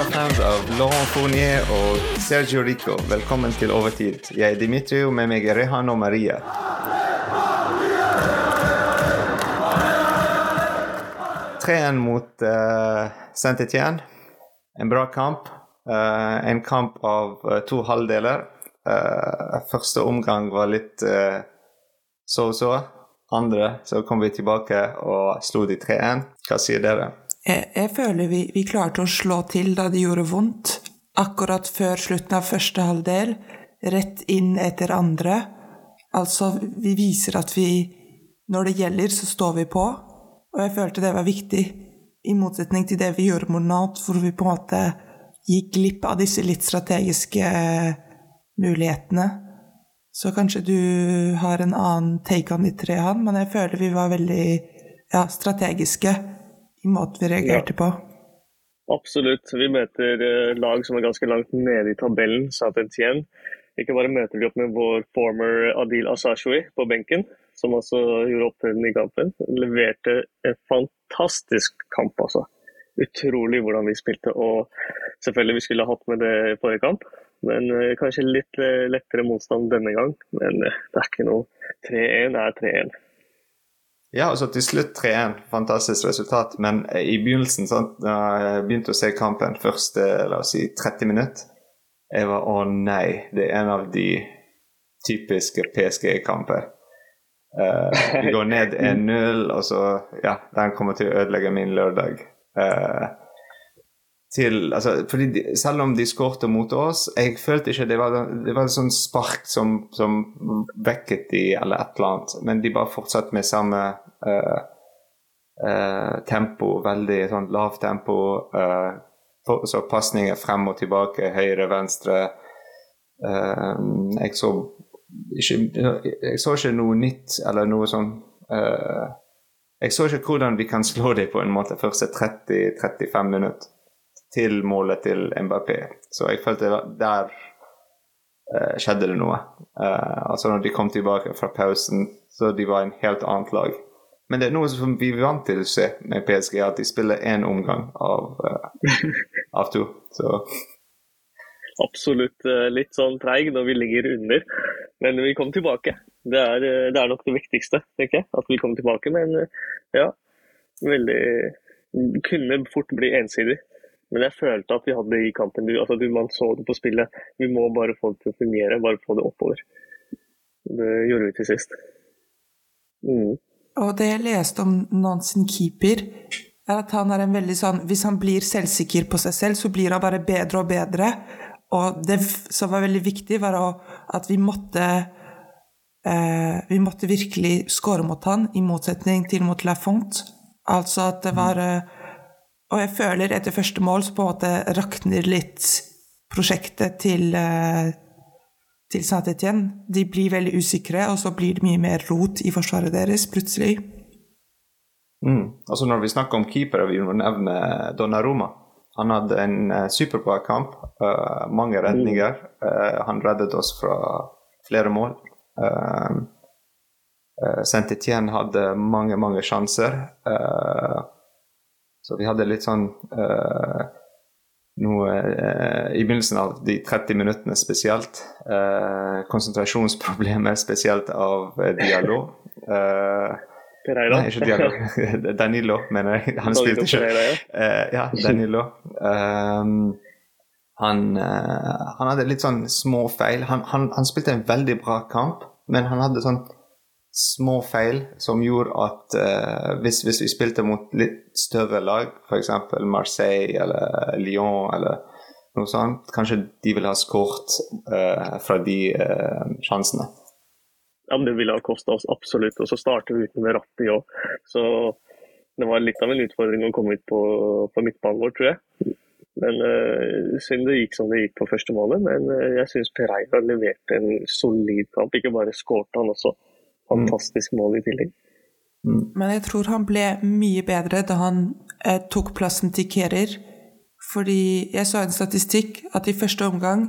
kjære fans av Laurent Fournier og Sergio Rico, velkommen til Overtid. Jeg er Dimitri, og med meg er Rehan og Maria. Tre-en mot uh, Saint-Étienne. En bra kamp. Uh, en kamp av uh, to halvdeler. Uh, første omgang var litt så og så. Andre så kom vi tilbake og slo de 3-1. Hva sier dere? Jeg, jeg føler vi, vi, klarte å slå til da det gjorde vondt. Akkurat før slutten av første halvdel, rett inn etter andre. Altså, vi viser at vi Når det gjelder, så står vi på. Og jeg følte det var viktig, i motsetning til det vi gjorde mot Nantes, hvor vi på en måte gikk glipp av disse litt strategiske mulighetene. Så kanskje du har en annen take on de tre, han, men jeg føler vi var veldig ja, strategiske i måten vi reagerte på. Absolutt. Vi møter eh, lag som er ganske langt nede i tabellen, Saint-Étienne. Ikke bare møter de opp med vår former Adil Asashwi på benken, som også gjorde opptreden i kampen. Leverte en fantastisk kamp, altså. Utrolig hvordan vi spilte. Og selvfølgelig vi skulle hatt med det i forrige kamp, men eh, kanskje litt eh, lettere motstand denne gang. Men det er ikke noe. 3-1 er 3-1. Ja, altså til slutt 3-1. Fantastisk resultat. Men eh, i begynnelsen, da jeg begynte å se kampen første la oss si 30 minutter, jeg var å nei, det er en av de typiske PSG-kamper. Uh, vi går ned 1-0, og så Ja, den kommer til å ødelegge min lørdag. Uh, til, altså, fordi selv om de skårte mot oss, jeg følte ikke det var, det var et sånt spark som, som vekket de eller et eller annet. Men de bare fortsatte med samme uh, uh, tempo, veldig sånn lavt tempo. Uh, så pasninger frem og tilbake, høyre, venstre. jeg så ikke Jeg så ikke noe nytt eller noe sånn Jeg så ikke hvordan vi kan slå dem på en måte første 30-35 minutter til målet til Mbappé. Så jeg følte der uh, skjedde det noe. Uh, altså når de kom tilbake fra pausen, så de var en helt annet lag. Men det er noe som vi er vant til å se med PSG, at de spiller én omgang av, uh, av to. Så Absolutt litt sånn treig når vi ligger under, men vi kom tilbake. Det er, det er nok det viktigste, tenker. At vi kom tilbake. Men ja, veldig Kunne fort bli ensidig. Men jeg følte at vi hadde det i kampen. Altså, man så det på spillet. Vi må bare få det til å fungere, bare få det oppover. Det gjorde vi til sist. Mm. Og det jeg leste om Nansen keeper, er at han er en veldig sånn Hvis han blir selvsikker på seg selv, så blir han bare bedre og bedre. Og det som var veldig viktig, var at vi måtte eh, Vi måtte virkelig score mot han, i motsetning til mot La Font. Altså at det var eh, og jeg føler etter første mål så på en måte rakner litt prosjektet til, eh, til Saint-Étienne. De blir veldig usikre, og så blir det mye mer rot i forsvaret deres plutselig. Mm. Altså Når vi snakker om keepere, vi må nevne Donnaroma. Han hadde en uh, superbra kamp. Uh, mange redninger. Uh, han reddet oss fra flere mål. Uh, Saint-Étienne hadde mange, mange sjanser. Uh, så vi hadde litt sånn uh, noe uh, I begynnelsen av de 30 minuttene spesielt. Uh, konsentrasjonsproblemer spesielt av dialog. Pereira? Nei, ikke dialog. Danilo, mener jeg. Han spilte ikke. ja, Danilo. Um, han, han, hadde litt sånn små feil. Han, han, han spilte en veldig bra kamp, men han hadde sånn små feil som gjorde at uh, hvis, hvis, vi spilte mot litt større lag, f.eks. Marseille eller Lyon eller noe sånt, kanskje de ville ha skåret uh, fra de uh, sjansene. Ja, det ville ha kosta oss absolutt. Og så starter vi uten Verratti òg. Så det var litt av en utfordring å komme ut på, på midtbanen vår, tror jeg. Men uh, synd det gikk som det gikk på første målet. Men uh, jeg syns Pereira leverte en solid kamp. Ikke bare skårte han også fantastisk mål i tillegg. Mm. Men jeg tror han ble mye bedre da han eh, tok plassen til Kerer. Fordi jeg så en statistikk at i første omgang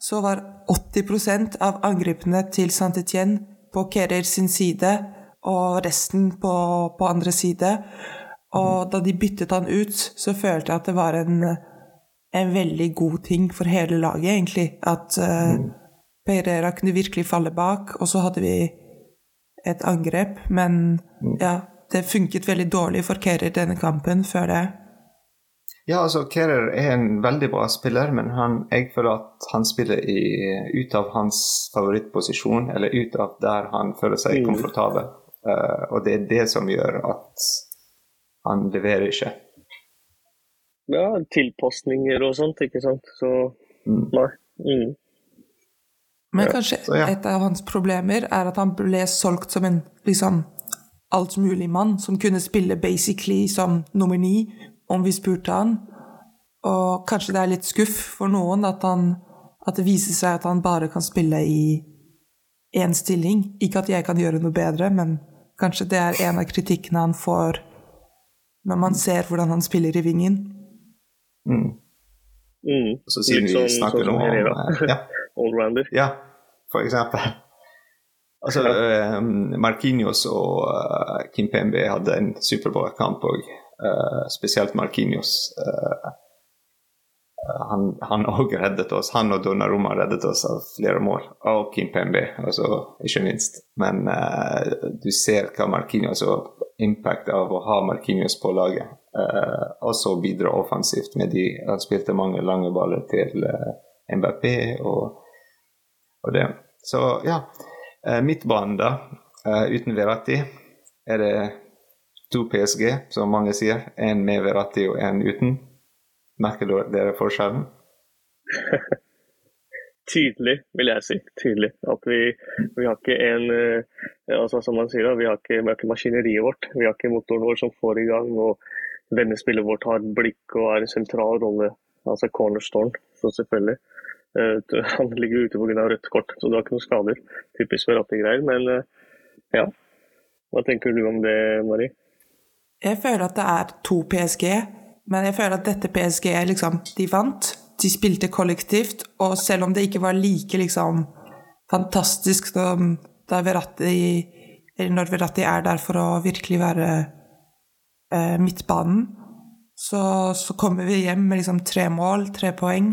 så var 80% av angrepene til Saint-Étienne på Kerer sin side, og resten på, på andre side. Og da de byttet han ut, så følte jeg at det var en en veldig god ting for hele laget, egentlig. At uh, mm. Pereira kunne virkelig falle bak, og så hadde vi et angrep. Men mm. ja, det funket veldig dårlig for Kerer denne kampen før det. Ja, altså Kerer er en veldig bra spiller, men han, jeg føler at han spiller i, ut av hans favorittposisjon, eller ut av der han føler seg mm. komfortabel. Uh, og det er det som gjør at han leverer ikke. Ja, tilpasninger og sånt, ikke sant. Så mm. nei. Mm. Men kanskje så, ja. et av hans problemer er at han ble solgt som en liksom altmuligmann som kunne spille basically som nummer ni om vi spurte han. Og kanskje det er litt skuff for noen at, han, at det viser seg at han bare kan spille i én stilling. Ikke at jeg kan gjøre noe bedre, men kanskje det er en av kritikkene han får når man ser hvordan han spiller i vingen. Mm. Mm. Så siden vi sånn, snakker om, om ja allrounder. Ja, for eksempel. Altså, uh, Marquinhos og uh, Kim Pembe hadde en superbra kamp òg. Uh, spesielt Marquinhos. Uh, han òg reddet oss. Han og Donnarumma reddet oss av flere mål. Og Kim Pembe, altså, ikke minst. Men du ser hva Marquinhos og impact av å ha Marquinhos på laget. også bidra offensivt med de Han spilte mange lange baller til MBP og og det. Så ja. Eh, midtbanen, da, eh, uten Verratti, er det to PSG, som mange sier. Én med Verratti og én uten. Merker dere forskjellen? Tydelig, vil jeg si. Tydelig. At vi, vi har ikke en eh, altså Som man sier, da, vi har, ikke, vi har ikke maskineriet vårt. Vi har ikke motoren vår som får i gang. og Vennespillet vårt har blikk og er en sentral rolle. Altså cornerstone, så selvfølgelig. Eh, han ligger ute pga. rødt kort, så du har ikke noen skader. Typisk Verratti-greier. Men eh, ja, hva tenker du om det, Mari? Jeg føler at det er to PSG, men jeg føler at dette PSG liksom De vant. De spilte kollektivt, og selv om det ikke var like liksom fantastisk som da Verratti når Verratti er der for å virkelig være eh, midtbanen, så, så, kommer vi hjem med liksom tre mål, tre poeng.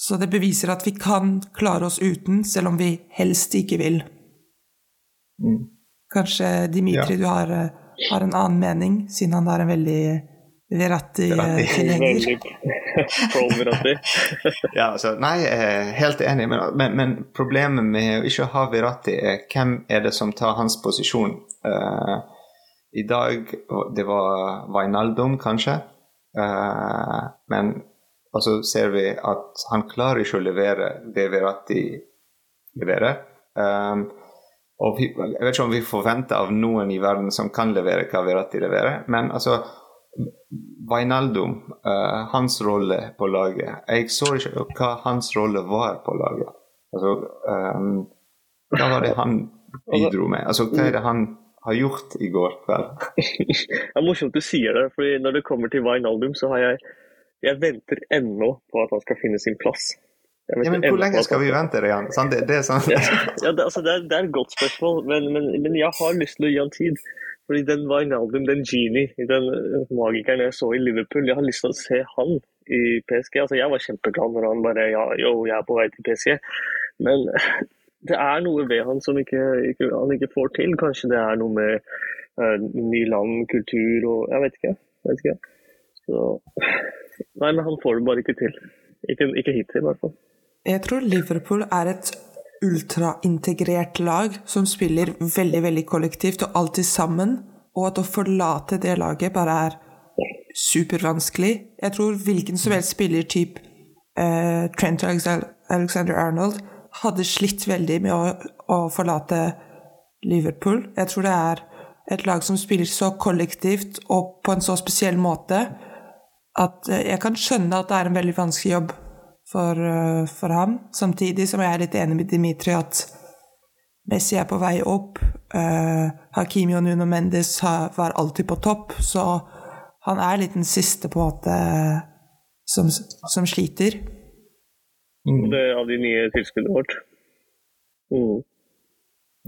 Så det beviser at vi kan klare oss uten, selv om vi helst ikke vil. Mm. Kanskje Dimitri, ja. du har, eh, har, en annen mening, siden han er en veldig Verratti-tilhenger. ja, altså, nei, er helt enig, men, men, men, problemet med å ikke ha Verratti er hvem er det som tar hans posisjon. Uh, I dag det var Vainaldum, kanskje, uh, men og så ser vi at han klarer ikke å levere det Verratti leverer. Um, og vi, jeg vet ikke om vi forventer av noen i verden som kan levere hva Verratti leverer, men altså Vainaldum, uh, hans rolle på laget Jeg så ikke hva hans rolle var på laget. Altså, um, hva var det han bidro med? Altså, hva er det han har gjort i går kveld? det er morsomt du sier det, for når det kommer til Vainaldum, så har jeg jeg venter ennå på at han skal finne sin plass. Ja, men Hvor lenge skal vi vente, Rian? Sånn, det, det, er sånn. ja, ja det, altså, det, er, det, er, et godt spørsmål, men, men, men, jeg har lyst til å gi han tid. Fordi den Wijnaldum, den genie, den magikeren jeg så i Liverpool, jeg har lyst til å se han i PSG. Altså, jeg var kjempeglad når han bare ja, yo, jeg er på vei til PSG. Men det er noe ved han som ikke, ikke, han ikke får til. Kanskje det er noe med uh, ny land, kultur og Jeg vet ikke. Jeg vet ikke. Så Nei, men han får det bare ikke til. Ikke, ikke hittil, i hvert fall. Jeg tror Liverpool er et ultraintegrert lag som spiller veldig, veldig kollektivt og alltid sammen. Og at å forlate det laget bare er supervanskelig. Jeg tror hvilken som helst spiller type eh, Trent Alexander Arnold hadde slitt veldig med å, å forlate Liverpool. Jeg tror det er et lag som spiller så kollektivt og på en så spesiell måte at eh, jeg kan skjønne at det er en veldig vanskelig jobb for, eh, for ham. Samtidig som jeg er litt enig med Dimitri at Messi er på vei opp. Uh, Hakimi og Nuno Mendes har, var alltid på topp, så han er litt den siste på en måte som, som sliter. Mm. Det er av de nye tilskuddene vårt. Mm.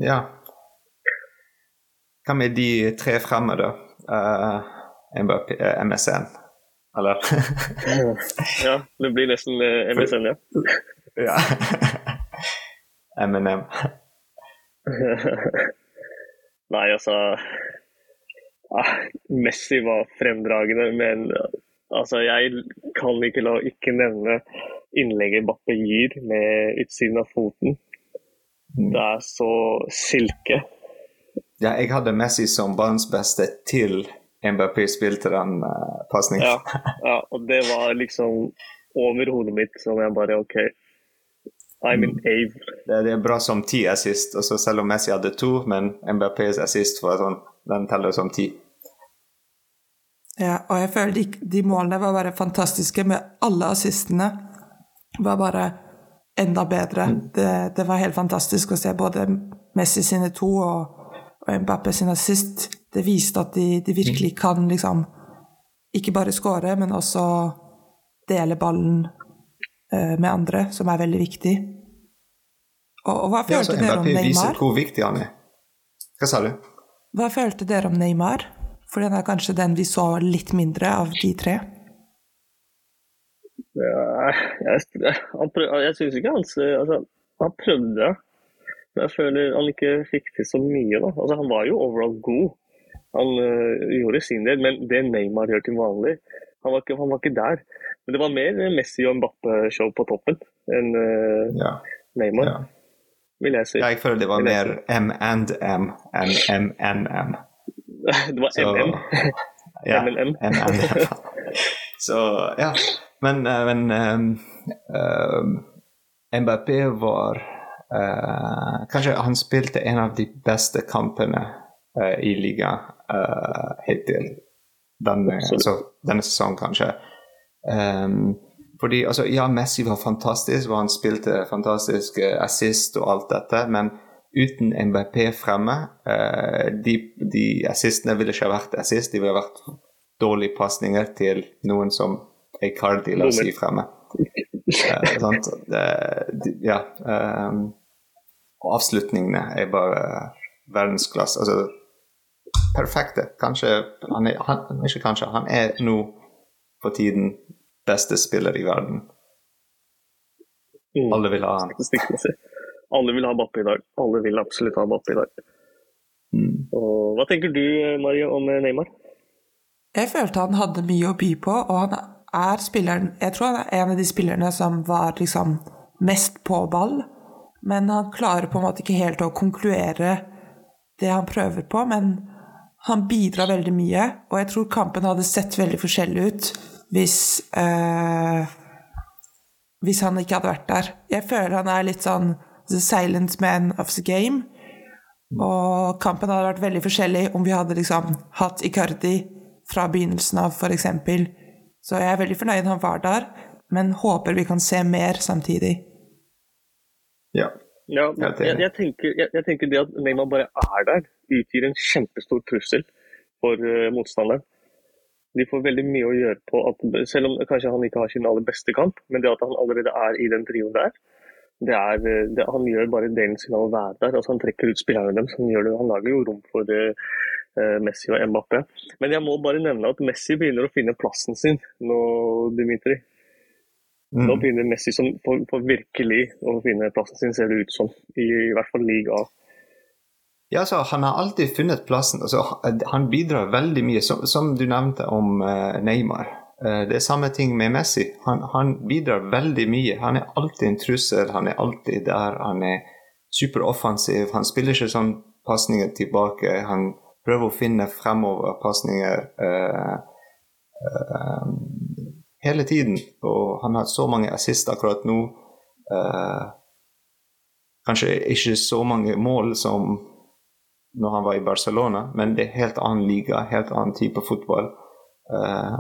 Ja. Hva med de tre fremme, da? Uh, MSN. Eller? ja, det blir nesten eh, MSN, ja. ja. M&M. Nei, altså ah, Messi var fremdragende, men altså, jeg kan ikke la ikke nevne innlegget Bappe gir med utsiden av foten. Mm. Det er så silke. Ja, jeg hadde Messi som banens beste til Mbappé spilte den uh, pasningen. Ja, ja, og det var liksom over hodet mitt, som jeg bare OK. I'm in ave. Det, det, er bra som ti assist, også selv om Messi hadde to, men Mbappés assist var sånn, den teller som ti. Ja, og jeg føler de, de målene var bare fantastiske, med alle assistene var bare enda bedre. Mm. Det, det, var helt fantastisk å se både Messi sine to og, og Mbappé sin assist. Det viste at de, de virkelig mm. kan liksom ikke bare skåre, men også dele ballen uh, med andre, som er veldig viktig. Og, og hva følte ja, dere om Neymar? viser hvor viktig han er. Hva sa du? Hva følte dere om Neymar? For den er kanskje den vi så litt mindre av de tre. Ja, jeg jeg, jeg syns ikke han altså, Han prøvde, men jeg føler han ikke fikk til så mye. Da. Altså, han var jo overall god. Han uh, gjorde sin del, men det Neymar gjør til vanlig han var, ikke, han var ikke der. Men det var mer Messi og Mbappe-show på toppen enn uh, ja. Neymar, ja. vil jeg si. Ja, jeg føler det var mer M and M enn MNM. det var Så, MM. ja, MNM. Så ja. Men, uh, men um, uh, Mbappé var uh, Kanskje han spilte en av de beste kampene i liga uh, hittil denne, altså, denne sesongen, kanskje. Um, fordi altså, Ja, Messi var fantastisk, og han spilte fantastisk assist og alt dette, men uten MBP fremme uh, de, de assistene ville ikke vært assist, de ville vært dårlige pasninger til noen som Icardi, la oss si, fremme. Uh, sant? De, ja. Um, avslutningene er bare verdensklasse. Altså, perfekte. Kanskje han er, han, Ikke kanskje, han er nå for tiden beste spiller i verden. Mm. Alle vil ha han. Alle vil ha Bappe i dag. Alle vil absolutt ha Bappe i dag. Mm. Og, hva tenker du Marie, om Neymar? Jeg følte han hadde mye å by på, og han er spilleren Jeg tror han er en av de spillerne som var liksom mest på ball, men han klarer på en måte ikke helt å konkludere det han prøver på. Men han bidrar veldig mye, og jeg tror kampen hadde sett veldig forskjellig ut hvis eh, Hvis han ikke hadde vært der. Jeg føler han er litt sånn the silent man of the game. Og kampen hadde vært veldig forskjellig om vi hadde liksom hatt Icardi fra begynnelsen av, f.eks. Så jeg er veldig fornøyd han var der, men håper vi kan se mer samtidig. Ja, ja, jeg, jeg, tenker, jeg, jeg, tenker, det at Neymar bare er der, utgjør en kjempestor trussel for uh, motstanderen. De får veldig mye å gjøre på at, selv om kanskje han ikke har sin aller beste kamp, men det at han allerede er i den trioen der, det er, eh, det, han gjør bare delen sin av å være der. altså Han trekker ut spillerne deres. Han, gjør det, han lager jo rom for uh, Messi og Mbappé. Men jeg må bare nevne at Messi begynner å finne plassen sin nå, Dimitri. Mm. Nå begynner Messi som, for, for, virkelig å finne plassen sin, ser det ut som. I, i hvert fall liga. Ja, altså, Han har alltid funnet plassen. Altså, han bidrar veldig mye, som, som du nevnte om uh, Neymar. Uh, det er samme ting med Messi. Han, han, bidrar veldig mye. Han er alltid en trussel, han er alltid der. Han er superoffensiv. Han spiller ikke sånn pasninger tilbake. Han prøver å finne fremover-pasninger. Uh, hele tiden. Og han har så mange assist akkurat nå. Uh, kanskje ikke så mange mål som når han var i Barcelona, men det er helt annen liga, helt annen type fotball. Uh,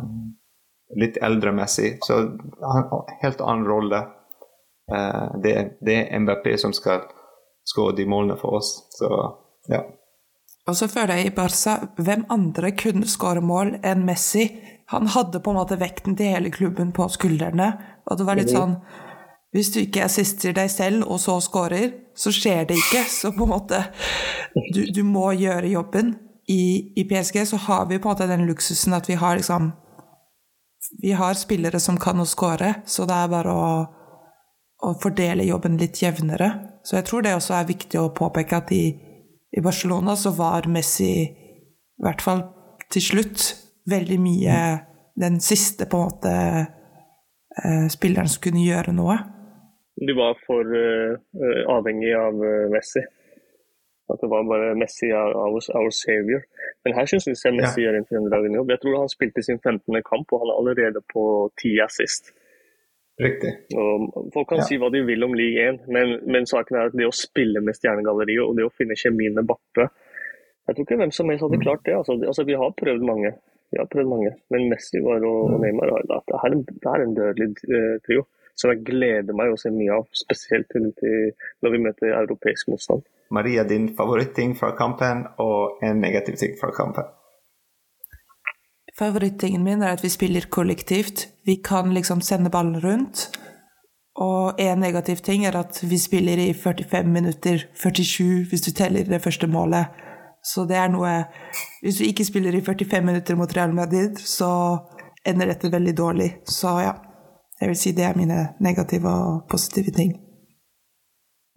litt eldremessig, så han har helt annen rolle. Uh, det, det, er MBP som skal skåre de målene for oss, så ja. Og så føler jeg i Barca Hvem andre kunne skåre mål enn Messi? Han hadde på en måte vekten til hele klubben på skuldrene. Og det var litt sånn Hvis du ikke assister deg selv, og så scorer, så skjer det ikke. Så på en måte Du, du må gjøre jobben. I, I, PSG så har vi på en måte den luksusen at vi har liksom vi har spillere som kan å score, så det er bare å, å, fordele jobben litt jevnere. Så jeg tror det også er viktig å påpeke at i, i Barcelona så var Messi, i hvert fall til slutt, veldig mye den siste på en måte eh, spilleren som kunne gjøre noe. De var for uh, avhengig av uh, Messi. At det var bare Messi our, our savior. Men her syns jeg Messi ja. gjør en fremragende jobb. Jeg tror han spilte sin 15. kamp, og han er allerede på 10 assist. Riktig. Og folk kan ja. si hva de vil om league 1, men, men, saken er at det å spille med stjernegalleriet og det å finne kjemien med Bappe Jeg tror ikke hvem som helst hadde mm. klart det. Altså, altså, vi har prøvd mange. Vi har prøvd mange. Men Messi var og, og mm. Neymar det, er en, det er en dødelig uh, trio som jeg gleder meg å se mye av. Spesielt når vi møter europeisk motstand. Maria, din favoritting fra kampen og en negativ ting fra kampen? Favorittingen min er at vi spiller kollektivt. Vi kan liksom sende ballen rundt. Og en negativ ting er at vi spiller i 45 minutter, 47 hvis du teller det første målet. Så det er noe Hvis du ikke spiller i 45 minutter mot Real Madrid, så ender dette veldig dårlig. Så ja, jeg vil si det er mine negative og positive ting.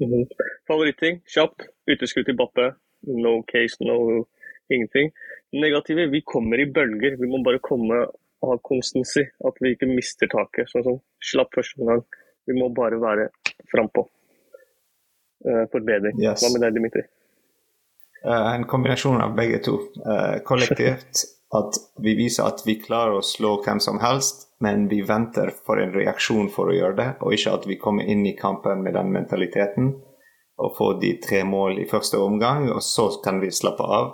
Mm Favoritting, kjapt. Uteskudd til Bappe. No case, no ingenting. Negative, vi kommer i bølger. Vi må bare komme og ha konstansi. At vi ikke mister taket. Sånn som slapp første gang. Vi må bare være frampå. Uh, forbedring. Yes. Hva med deg, Dimitri? Uh, en kombinasjon av begge to. Uh, kollektivt at vi viser at vi klarer å slå hvem som helst, men vi venter for en reaksjon for å gjøre det, og ikke at vi kommer inn i kampen med den mentaliteten og får de tre mål i første omgang, og så kan vi slappe av.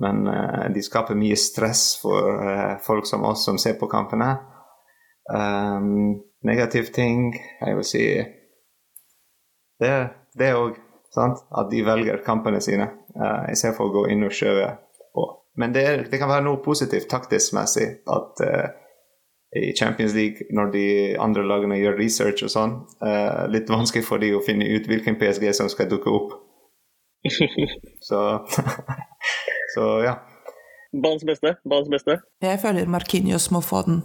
Men uh, de skaper mye stress for uh, folk som oss som ser på kampene. Um, negativ ting, jeg vil si Det òg? At de velger kampene sine. Uh, for å gå inn og kjøre på. Men det, er, det, kan være noe positivt taktisk messig at uh, i Champions League, når de andre lagene gjør research og sånn, uh, litt vanskelig for de å finne ut hvilken PSG som skal dukke opp. så, så ja. Banens beste? Banens beste? Jeg føler Markinios må få den.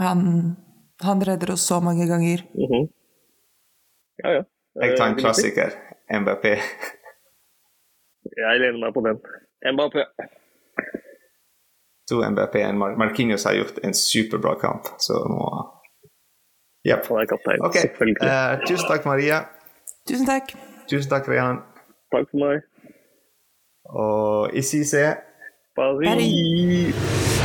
Han, han redder oss så mange ganger. Mm -hmm. Ja, ja. Jeg tar en eh, klassiker. MBP. Jeg lener meg på den. Mbappé. To Mbappé. Mar Marquinhos har gjort en superbra kamp, så nå Jepp. Ok. Uh, tusen takk, Maria. Tusen takk. Tusen takk, Rian. Takk for meg. Og ici c'est Paris. Paris.